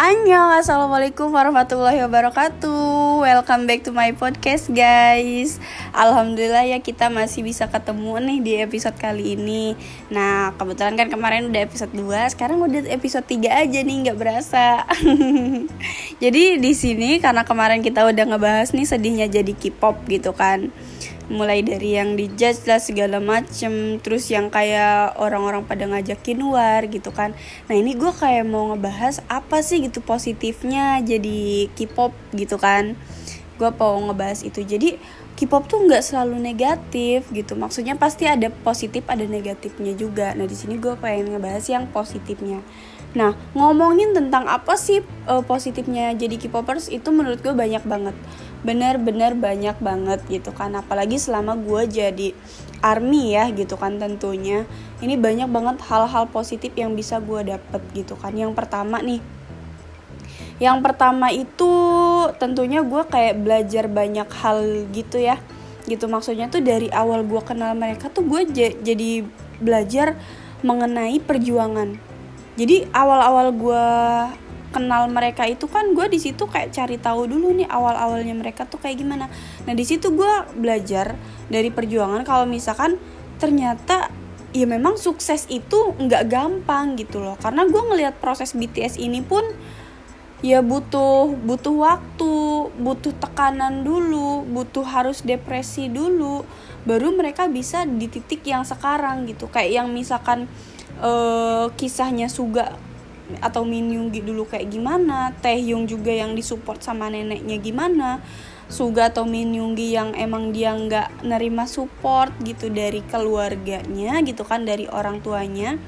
Annyeong, Assalamualaikum warahmatullahi wabarakatuh. Welcome back to my podcast guys. Alhamdulillah ya kita masih bisa ketemu nih di episode kali ini. Nah kebetulan kan kemarin udah episode 2 Sekarang udah episode 3 aja nih nggak berasa. Jadi di sini karena kemarin kita udah ngebahas nih sedihnya jadi K-pop gitu kan mulai dari yang dijudge lah segala macem. Terus yang kayak orang-orang pada ngajakin luar gitu kan. Nah ini gue kayak mau ngebahas apa sih gitu positifnya jadi K-pop gitu kan. Gue mau ngebahas itu. Jadi K-pop tuh nggak selalu negatif gitu. Maksudnya pasti ada positif ada negatifnya juga. Nah di sini gue pengen ngebahas yang positifnya. Nah ngomongin tentang apa sih uh, positifnya jadi K-popers itu menurut gue banyak banget benar-benar banyak banget gitu kan. Apalagi selama gue jadi army ya gitu kan tentunya. Ini banyak banget hal-hal positif yang bisa gue dapet gitu kan. Yang pertama nih yang pertama itu tentunya gue kayak belajar banyak hal gitu ya. Gitu maksudnya tuh dari awal gue kenal mereka tuh gue jadi belajar mengenai perjuangan. Jadi awal-awal gue kenal mereka itu kan gue di situ kayak cari tahu dulu nih awal awalnya mereka tuh kayak gimana. Nah di situ gue belajar dari perjuangan kalau misalkan ternyata ya memang sukses itu nggak gampang gitu loh. Karena gue ngelihat proses BTS ini pun ya butuh butuh waktu butuh tekanan dulu butuh harus depresi dulu baru mereka bisa di titik yang sekarang gitu. Kayak yang misalkan uh, kisahnya Suga atau Min Yoongi dulu kayak gimana? Taehyung juga yang disupport sama neneknya gimana? Suga atau Min Yoongi yang emang dia nggak nerima support gitu dari keluarganya gitu kan dari orang tuanya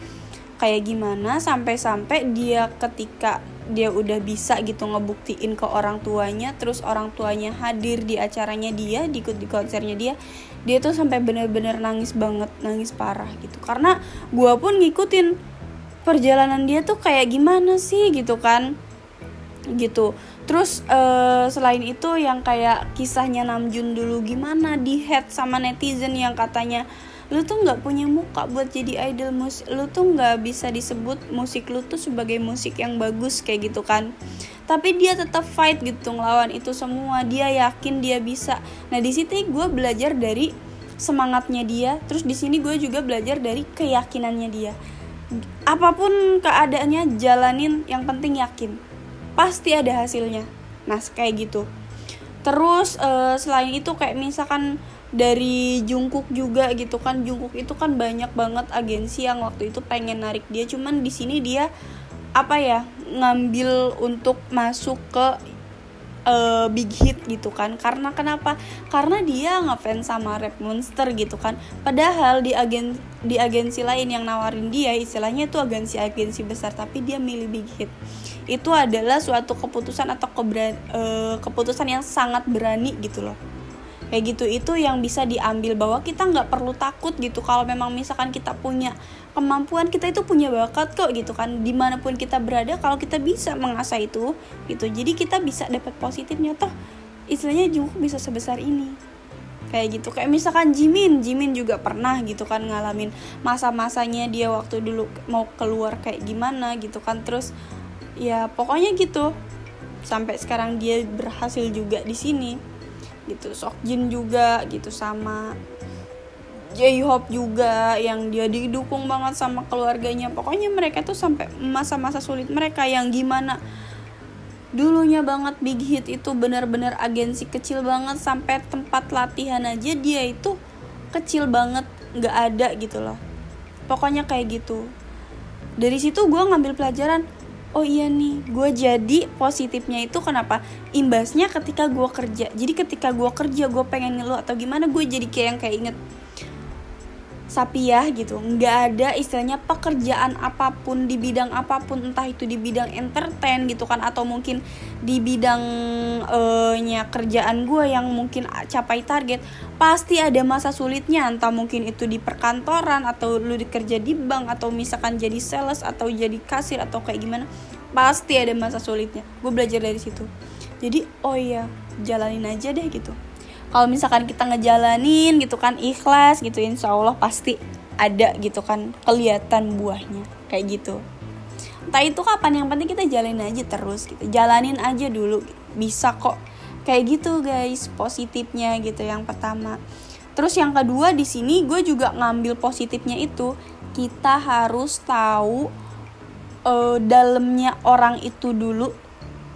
kayak gimana? Sampai-sampai dia ketika dia udah bisa gitu ngebuktiin ke orang tuanya terus orang tuanya hadir di acaranya dia di di konsernya dia dia tuh sampai bener-bener nangis banget nangis parah gitu. Karena gue pun ngikutin perjalanan dia tuh kayak gimana sih gitu kan? Gitu. Terus uh, selain itu yang kayak kisahnya Namjoon dulu gimana di head sama netizen yang katanya lu tuh nggak punya muka buat jadi idol musik lu tuh nggak bisa disebut musik lu tuh sebagai musik yang bagus kayak gitu kan? Tapi dia tetap fight gitu ngelawan itu semua. Dia yakin dia bisa. Nah di situ gue belajar dari semangatnya dia. Terus di sini gue juga belajar dari keyakinannya dia apa pun keadaannya jalanin. Yang penting yakin. Pasti ada hasilnya. Nah kayak gitu. Terus uh, selain itu kayak misalkan dari Jungkook juga gitu kan. Jungkook itu kan banyak banget agensi yang waktu itu pengen narik dia. Cuman di sini dia apa ya ngambil untuk masuk ke uh, big hit gitu kan. Karena kenapa? Karena dia ngefans sama rap monster gitu kan. Padahal di agen di agensi lain yang nawarin dia istilahnya itu agensi-agensi besar tapi dia milih big hit. Itu adalah suatu keputusan atau keberan, uh, keputusan yang sangat berani gitu loh kayak gitu itu yang bisa diambil bahwa kita nggak perlu takut gitu. Kalau memang misalkan kita punya kemampuan kita itu punya bakat kok gitu kan. Di mana pun kita berada kalau kita bisa mengasah itu gitu. Jadi kita bisa dapat positifnya. Toh istilahnya juga bisa sebesar ini. Kayak gitu. Kayak misalkan Jimin. Jimin juga pernah gitu kan ngalamin masa-masanya dia waktu dulu mau keluar kayak gimana gitu kan. Terus ya pokoknya gitu. Sampai sekarang dia berhasil juga di sini gitu. Jin juga gitu sama J-Hope juga yang dia didukung banget sama keluarganya. Pokoknya mereka tuh sampai masa-masa sulit mereka yang gimana dulunya banget Big Hit itu benar-benar agensi kecil banget sampai tempat latihan aja dia itu kecil banget nggak ada gitu loh. Pokoknya kayak gitu. Dari situ gue ngambil pelajaran oh iya nih gue jadi positifnya itu kenapa? Imbasnya ketika gue kerja. Jadi ketika gue kerja gue pengen ngeluh atau gimana gue jadi kayak yang kayak inget sapi ya gitu. Nggak ada istilahnya pekerjaan apa pun di bidang apa pun entah itu di bidang entertain gitu kan atau mungkin di bidang uh, kerjaan gue yang mungkin capai target pasti ada masa sulitnya. Entah mungkin itu di perkantoran atau lu dikerja di bank atau misalkan jadi sales atau jadi kasir atau kayak gimana pasti ada masa sulitnya. Gue belajar dari situ. Jadi oh iya jalanin aja deh gitu kalau misalkan kita ngejalanin gitu kan ikhlas gitu insya Allah pasti ada gitu kan kelihatan buahnya kayak gitu. Entah itu kapan yang penting kita jalanin aja terus gitu jalanin aja dulu bisa kok kayak gitu guys positifnya gitu yang pertama. Terus yang kedua di sini gue juga ngambil positifnya itu kita harus tahu uh, dalamnya orang itu dulu.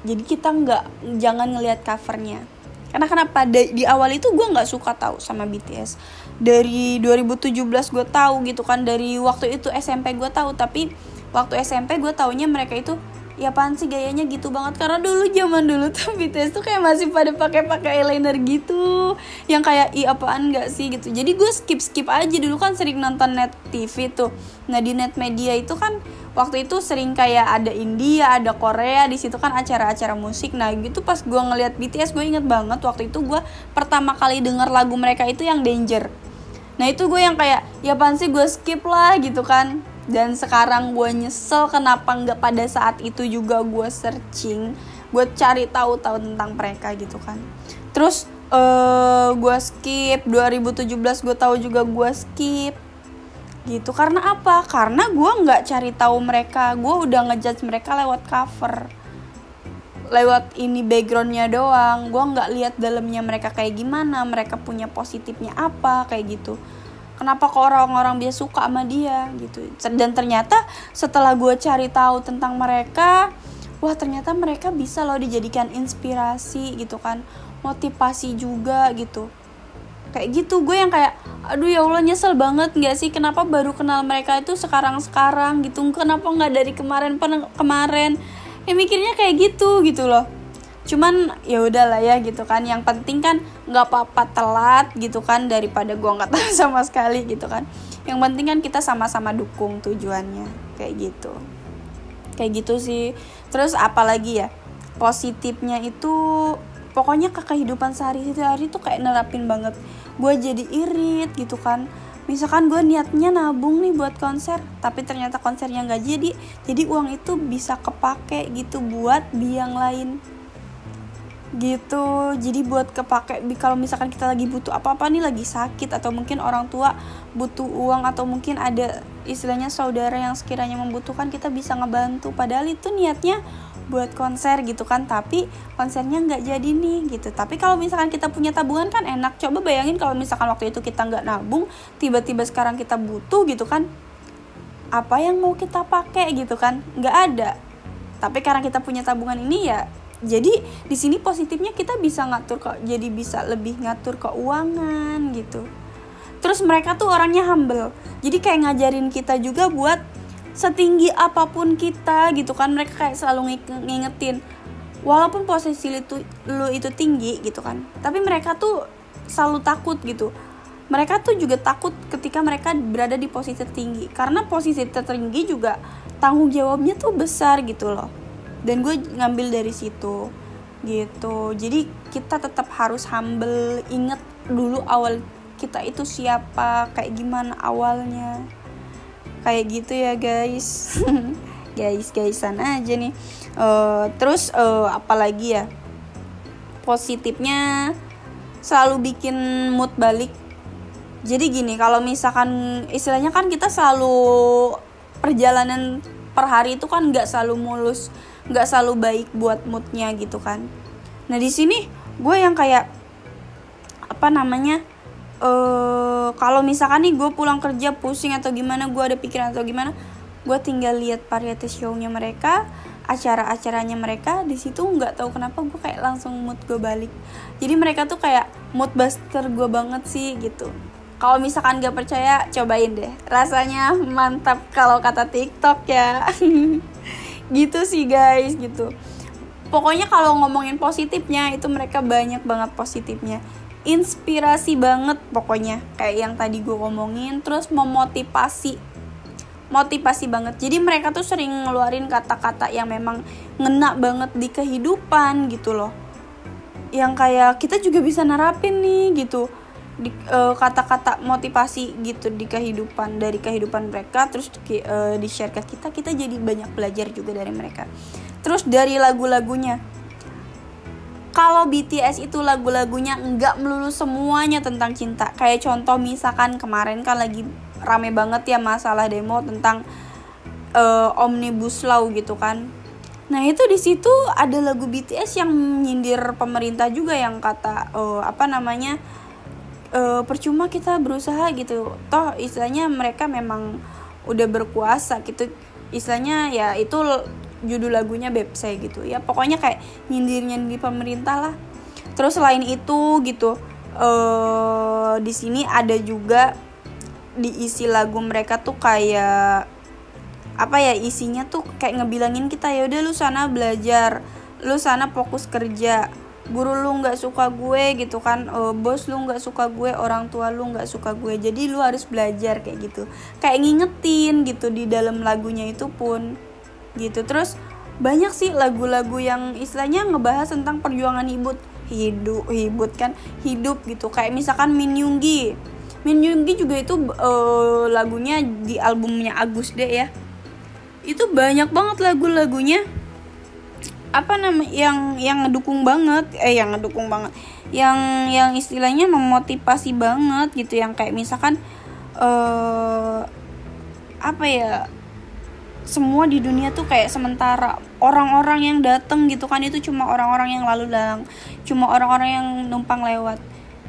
Jadi kita nggak jangan ngelihat covernya karena kenapa? Di, awal itu gue nggak suka tahu sama BTS dari 2017 gue tahu gitu kan. Dari waktu itu SMP gue tahu. Tapi waktu SMP gue taunya mereka itu ya pan sih gayanya gitu banget. Karena dulu zaman dulu tuh BTS tuh kayak masih pada pakai pakai eyeliner gitu. Yang kayak i apaan nggak sih? gitu. Jadi gue skip skip aja. Dulu kan sering nonton net TV tuh. Nah di net media itu kan waktu itu sering kayak ada India ada Korea di situ kan acara-acara musik. Nah gitu pas gue ngeliat BTS gue inget banget waktu itu gue pertama kali denger lagu mereka itu yang Danger. Nah itu gue yang kayak ya pan sih gue skip lah gitu kan dan sekarang gue nyesel kenapa nggak pada saat itu juga gue searching gue cari tahu tahu tentang mereka gitu kan. Terus uh, eh, gue skip 2017 gue tahu juga gue skip. Gitu karena apa? Karena gue nggak cari tahu mereka. Gue udah ngejudge mereka lewat cover. Lewat ini backgroundnya doang. Gue nggak lihat dalamnya mereka kayak gimana mereka punya positifnya apa kayak gitu kenapa kok orang-orang biasa suka sama dia gitu. Dan ternyata setelah gue cari tahu tentang mereka wah ternyata mereka bisa loh dijadikan inspirasi gitu kan. Motivasi juga gitu. Kayak gitu gue yang kayak aduh ya allah nyesel banget nggak sih? Kenapa baru kenal mereka itu sekarang sekarang gitu. Kenapa nggak dari kemarin kemarin? Ya mikirnya kayak gitu gitu loh cuman ya udahlah ya gitu kan. Yang penting kan nggak apa-apa telat gitu kan daripada gua nggak tahu sama sekali gitu kan. Yang penting kan kita sama-sama dukung tujuannya kayak gitu. Kayak gitu sih. Terus apalagi ya positifnya itu pokoknya ke kehidupan sehari-hari tuh kayak nerapin banget. Gue jadi irit gitu kan. Misalkan gue niatnya nabung nih buat konser tapi ternyata konsernya nggak jadi jadi uang itu bisa kepake gitu buat biang lain gitu. Jadi buat kepake kalau misalkan kita lagi butuh apa-apa nih lagi sakit atau mungkin orang tua butuh uang atau mungkin ada istilahnya saudara yang sekiranya membutuhkan kita bisa ngebantu. Padahal itu niatnya buat konser gitu kan tapi konsernya nggak jadi nih gitu. Tapi kalau misalkan kita punya tabungan kan enak. Coba bayangin kalau misalkan waktu itu kita nggak nabung tiba-tiba sekarang kita butuh gitu kan apa yang mau kita pakai gitu kan? Nggak ada. Tapi karena kita punya tabungan ini ya jadi di sini positifnya kita bisa ngatur kok jadi bisa lebih ngatur keuangan gitu. Terus mereka tuh orangnya humble. Jadi kayak ngajarin kita juga buat setinggi apa pun kita gitu kan. Mereka kayak selalu ngingetin walaupun posisi itu lu itu tinggi gitu kan. Tapi mereka tuh selalu takut gitu. Mereka tuh juga takut ketika mereka berada di posisi tertinggi. Karena posisi tertinggi juga tanggung jawabnya tuh besar gitu loh dan gue ngambil dari situ gitu. Jadi kita tetap harus humble inget dulu awal kita itu siapa kayak gimana awalnya. Kayak gitu ya guys. Guys guysan aja nih. Uh, terus uh, apalagi ya? Positifnya selalu bikin mood balik. Jadi gini kalau misalkan istilahnya kan kita selalu perjalanan per hari itu kan nggak selalu mulus nggak selalu baik buat moodnya gitu kan. Nah di sini gue yang kayak apa namanya uh, kalau misalkan nih gue pulang kerja pusing atau gimana gue ada pikiran atau gimana gue tinggal lihat variety show-nya mereka acara-acaranya mereka di situ nggak tahu kenapa gue kayak langsung mood gue balik. Jadi mereka tuh kayak mood buster gue banget sih gitu kalau misalkan gak percaya cobain deh. Rasanya mantap kalau kata TikTok ya. Gitu sih guys gitu. Pokoknya kalau ngomongin positifnya itu mereka banyak banget positifnya. Inspirasi banget pokoknya. Kayak yang tadi gue ngomongin terus memotivasi. Motivasi banget. Jadi mereka tuh sering ngeluarin kata-kata yang memang ngena banget di kehidupan gitu loh. Yang kayak kita juga bisa nerapin nih gitu di uh, kata-kata motivasi gitu di kehidupan dari kehidupan mereka terus di, uh, di share ke kita kita jadi banyak belajar juga dari mereka. Terus dari lagu-lagunya. Kalau BTS itu lagu-lagunya nggak melulu semuanya tentang cinta. Kayak contoh misalkan kemarin kan lagi rame banget ya masalah demo tentang uh, omnibus law gitu kan. Nah itu di situ ada lagu BTS yang nyindir pemerintah juga yang kata uh, apa namanya uh, percuma kita berusaha gitu. Toh istilahnya mereka memang udah berkuasa gitu. Istilahnya ya itu judul lagunya Bepse gitu. Ya pokoknya kayak nyindir nyindir pemerintah lah. Terus selain itu gitu uh, di sini ada juga diisi lagu mereka tuh kayak apa ya isinya tuh kayak ngebilangin kita ya udah lu sana belajar lu sana fokus kerja guru lu nggak suka gue gitu kan uh, bos lu nggak suka gue orang tua lu nggak suka gue. Jadi lu harus belajar kayak gitu. Kayak ngingetin gitu di dalam lagunya itu pun gitu. Terus banyak sih lagu-lagu yang istilahnya ngebahas tentang perjuangan hidup hidup hidup kan hidup gitu. Kayak misalkan Min Yoongi. Min Yoongi juga itu uh, lagunya di albumnya Agus deh ya. Itu banyak banget lagu-lagunya apa nama yang yang ngedukung banget eh yang ngedukung banget yang yang istilahnya memotivasi banget gitu yang kayak misalkan uh, apa ya semua di dunia tuh kayak sementara orang-orang yang datang gitu kan itu cuma orang-orang yang lalu lalang cuma orang-orang yang numpang lewat.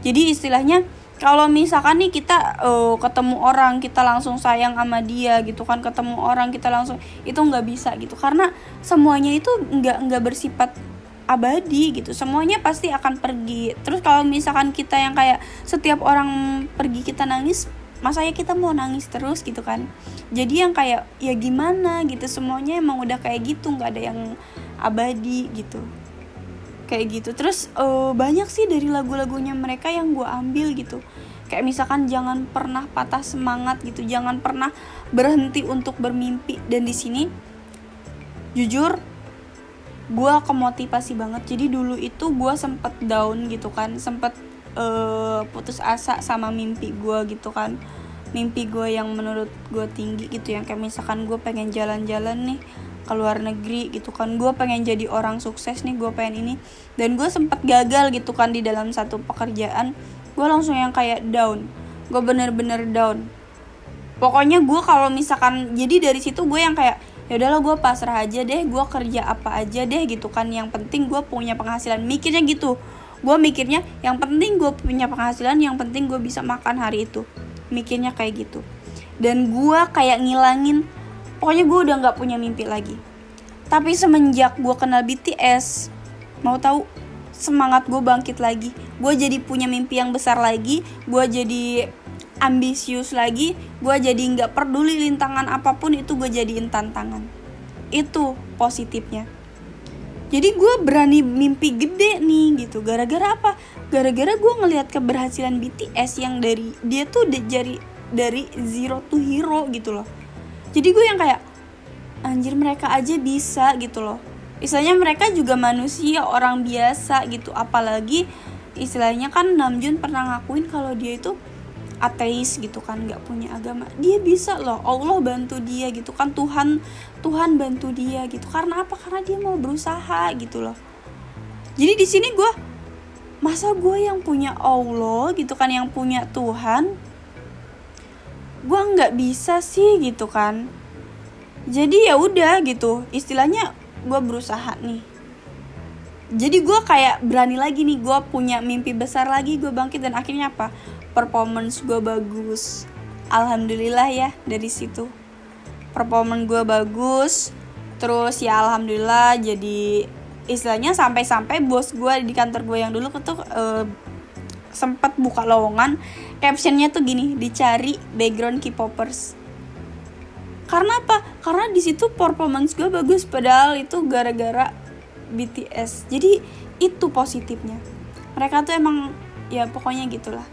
Jadi istilahnya kalau misalkan nih kita uh, ketemu orang kita langsung sayang sama dia gitu kan ketemu orang kita langsung itu nggak bisa gitu. Karena semuanya itu nggak nggak bersifat abadi gitu. Semuanya pasti akan pergi. Terus kalau misalkan kita yang kayak setiap orang pergi kita nangis masanya kita mau nangis terus gitu kan? Jadi yang kayak ya gimana gitu semuanya emang udah kayak gitu nggak ada yang abadi gitu kayak gitu. Terus uh, banyak sih dari lagu-lagunya mereka yang gue ambil gitu. Kayak misalkan jangan pernah patah semangat gitu. Jangan pernah berhenti untuk bermimpi. Dan di sini jujur gue kemotivasi banget. Jadi dulu itu gue sempet down gitu kan. Sempet uh, putus asa sama mimpi gue gitu kan mimpi gue yang menurut gue tinggi gitu yang kayak misalkan gue pengen jalan-jalan nih ke luar negeri gitu kan. Gue pengen jadi orang sukses nih gue pengen ini. Dan gue sempet gagal gitu kan di dalam satu pekerjaan. Gue langsung yang kayak down. Gue bener-bener down. Pokoknya gue kalau misalkan jadi dari situ gue yang kayak ya udahlah gue pasrah aja deh gue kerja apa aja deh gitu kan. Yang penting gue punya penghasilan. Mikirnya gitu. Gue mikirnya yang penting gue punya penghasilan yang penting gue bisa makan hari itu mikirnya kayak gitu. Dan gue kayak ngilangin pokoknya gue udah nggak punya mimpi lagi. Tapi semenjak gue kenal BTS mau tahu semangat gue bangkit lagi. Gue jadi punya mimpi yang besar lagi gue jadi ambisius lagi gue jadi nggak peduli lintangan apa pun itu gue jadiin tantangan. Itu positifnya jadi gue berani mimpi gede nih gitu. Gara-gara apa? Gara-gara gue ngelihat keberhasilan BTS yang dari dia tuh dari dari zero to hero gitu loh. Jadi gue yang kayak anjir mereka aja bisa gitu loh. Istilahnya mereka juga manusia orang biasa gitu. Apalagi istilahnya kan Namjoon pernah ngakuin kalau dia itu ateis gitu kan nggak punya agama. Dia bisa loh Allah bantu dia gitu kan Tuhan Tuhan bantu dia gitu. Karena apa? Karena dia mau berusaha gitu loh. Jadi di sini gue masa gue yang punya Allah gitu kan yang punya Tuhan gue nggak bisa sih gitu kan. Jadi ya udah gitu istilahnya gue berusaha nih jadi gue kayak berani lagi nih gue punya mimpi besar lagi gue bangkit dan akhirnya apa? Performance gue bagus. Alhamdulillah ya dari situ. Performance gue bagus terus ya alhamdulillah jadi istilahnya sampai-sampai bos gue di kantor gue yang dulu tuh uh, sempat buka lowongan captionnya tuh gini dicari background K-popers. Karena apa? Karena di situ performance gue bagus padahal itu gara-gara BTS jadi itu positifnya. Mereka tuh emang ya pokoknya gitulah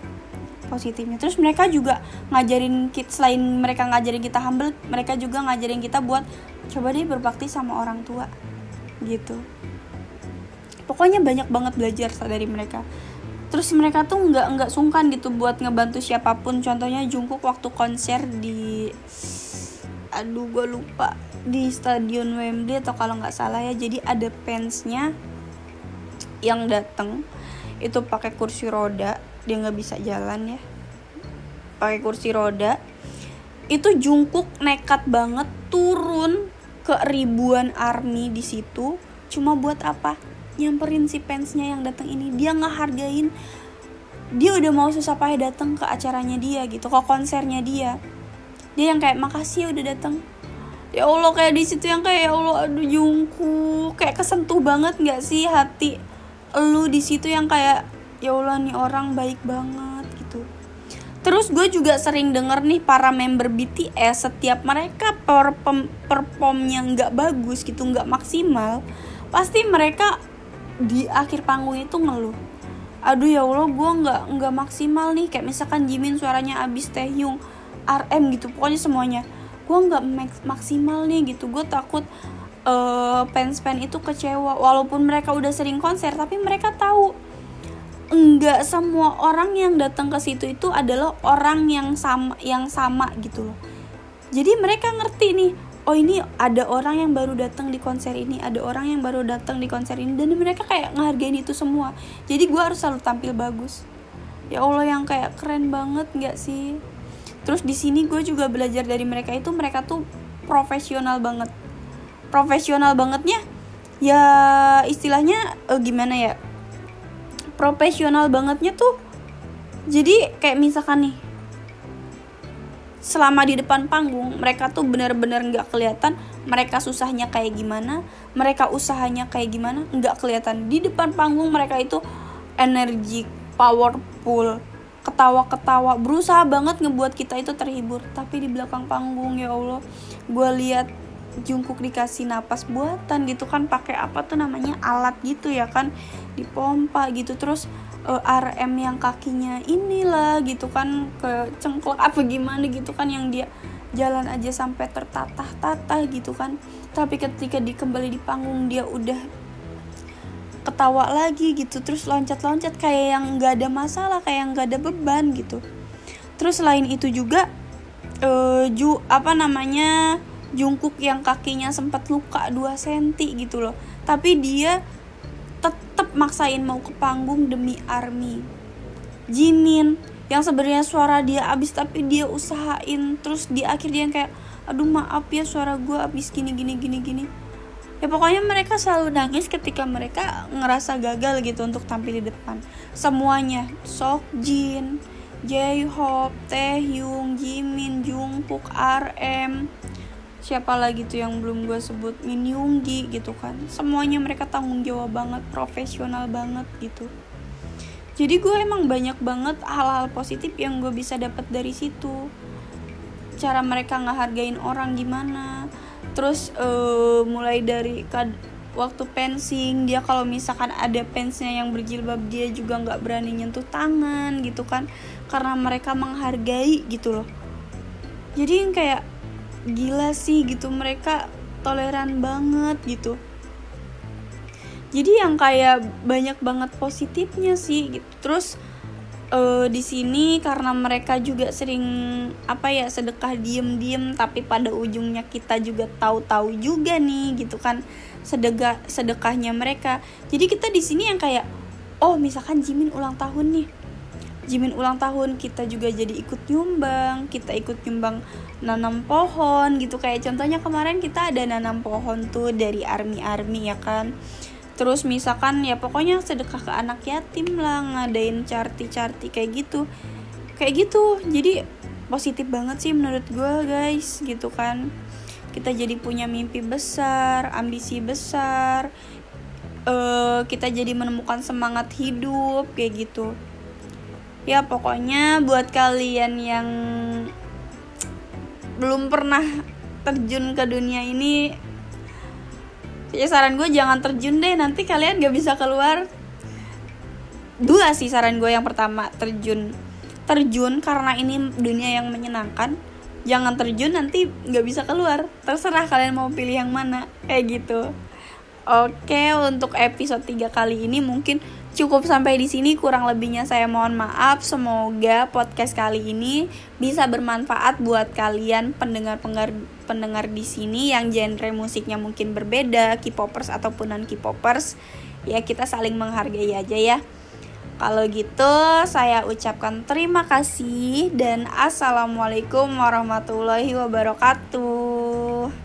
positifnya. Terus mereka juga ngajarin kita selain mereka ngajarin kita humble mereka juga ngajarin kita buat coba deh berbakti sama orang tua gitu. Pokoknya banyak banget belajar dari mereka. Terus mereka tuh nggak nggak sungkan gitu buat ngebantu siapa pun. Contohnya Jungkook waktu konser di aduh gue lupa. Di stadion Wembley atau kalau nggak salah ya jadi ada fansnya yang dateng. Itu pakai kursi roda dia nggak bisa jalan ya. Pakai kursi roda. Itu Jungkook nekat banget turun ke ribuan army di situ. Cuma buat apa? Nyamperin si fansnya yang datang ini. Dia ngehargain dia udah mau susah payah datang ke acaranya dia gitu ke konsernya dia dia yang kayak makasih ya udah datang. Ya allah kayak di situ yang kayak ya allah aduh jungku kayak kesentuh banget nggak sih hati lu di situ yang kayak ya allah nih orang baik banget gitu. Terus gue juga sering denger nih para member BTS setiap mereka perform performnya nggak bagus gitu nggak maksimal, pasti mereka di akhir panggung itu ngeluh. Aduh ya Allah gue nggak nggak maksimal nih. Kayak misalkan Jimin suaranya abis Taehyung, RM gitu pokoknya semuanya. Gue nggak maksimal nih gitu. Gue takut uh, fans-fans itu kecewa. Walaupun mereka udah sering konser tapi mereka tahu enggak semua orang yang datang ke situ itu adalah orang yang sama yang sama gitu loh. Jadi mereka ngerti nih oh ini ada orang yang baru datang di konser ini ada orang yang baru datang di konser ini dan mereka kayak ngehargain itu semua. Jadi gue harus selalu tampil bagus. Ya allah yang kayak keren banget nggak sih terus di sini gue juga belajar dari mereka itu mereka tuh profesional banget. Profesional bangetnya ya istilahnya uh, gimana ya? Profesional bangetnya tuh jadi kayak misalkan nih selama di depan panggung mereka tuh bener-bener nggak kelihatan mereka susahnya kayak gimana mereka usahanya kayak gimana nggak kelihatan. Di depan panggung mereka itu energi powerful ketawa-ketawa berusaha banget ngebuat kita itu terhibur. Tapi di belakang panggung ya Allah gue lihat Jungkook dikasih napas buatan gitu kan pakai apa tuh namanya alat gitu ya kan dipompa gitu. Terus uh, eh, RM yang kakinya inilah gitu kan ke cengklok apa gimana gitu kan yang dia jalan aja sampai tertatah-tatah gitu kan. Tapi ketika dikembali di panggung dia udah ketawa lagi gitu terus loncat-loncat kayak yang nggak ada masalah kayak yang nggak ada beban gitu. Terus selain itu juga uh, ju apa namanya Jungkook yang kakinya sempat luka 2 cm gitu loh. Tapi dia tetap maksain mau ke panggung demi ARMY. Jimin yang sebenarnya suara dia abis tapi dia usahain. Terus di akhir dia yang kayak aduh maaf ya suara gue abis gini gini gini gini ya pokoknya mereka selalu nangis ketika mereka ngerasa gagal gitu untuk tampil di depan. Semuanya. Sok Jin J-Hope, Taehyung, Jimin, Jungkook, RM siapa lagi tuh yang belum gue sebut? Min Yoongi gitu kan. Semuanya mereka tanggung jawab banget profesional banget gitu. Jadi gue emang banyak banget hal-hal positif yang gue bisa dapat dari situ. Cara mereka ngehargain orang gimana terus uh, mulai dari kad waktu pensing dia kalau misalkan ada pensnya yang berjilbab dia juga nggak berani nyentuh tangan gitu kan karena mereka menghargai gitu loh. Jadi yang kayak gila sih gitu mereka toleran banget gitu. Jadi yang kayak banyak banget positifnya sih gitu. Terus uh, di sini karena mereka juga sering apa ya sedekah diem-diem tapi pada ujungnya kita juga tahu-tahu juga nih gitu kan sedekah sedekahnya mereka. Jadi kita di sini yang kayak oh misalkan Jimin ulang tahun nih. Jimin ulang tahun kita juga jadi ikut nyumbang kita ikut nyumbang nanam pohon gitu. Kayak contohnya kemarin kita ada nanam pohon tuh dari army army ya kan terus misalkan ya pokoknya sedekah ke anak yatim lah ngadain carti-carti kayak gitu. Kayak gitu. Jadi positif banget sih menurut gue guys gitu kan. Kita jadi punya mimpi besar ambisi besar uh, kita jadi menemukan semangat hidup kayak gitu. Ya pokoknya buat kalian yang belum pernah terjun ke dunia ini ya saran gue jangan terjun deh nanti kalian gak bisa keluar. Dua sih saran gue yang pertama terjun. Terjun karena ini dunia yang menyenangkan. Jangan terjun nanti gak bisa keluar. Terserah kalian mau pilih yang mana. Kayak gitu. Oke untuk episode 3 kali ini mungkin Cukup sampai di sini kurang lebihnya saya mohon maaf. Semoga podcast kali ini bisa bermanfaat buat kalian pendengar-pendengar pendengar di sini yang genre musiknya mungkin berbeda, K-popers ataupun non K-popers. Ya kita saling menghargai aja ya. Kalau gitu, saya ucapkan terima kasih dan assalamualaikum warahmatullahi wabarakatuh.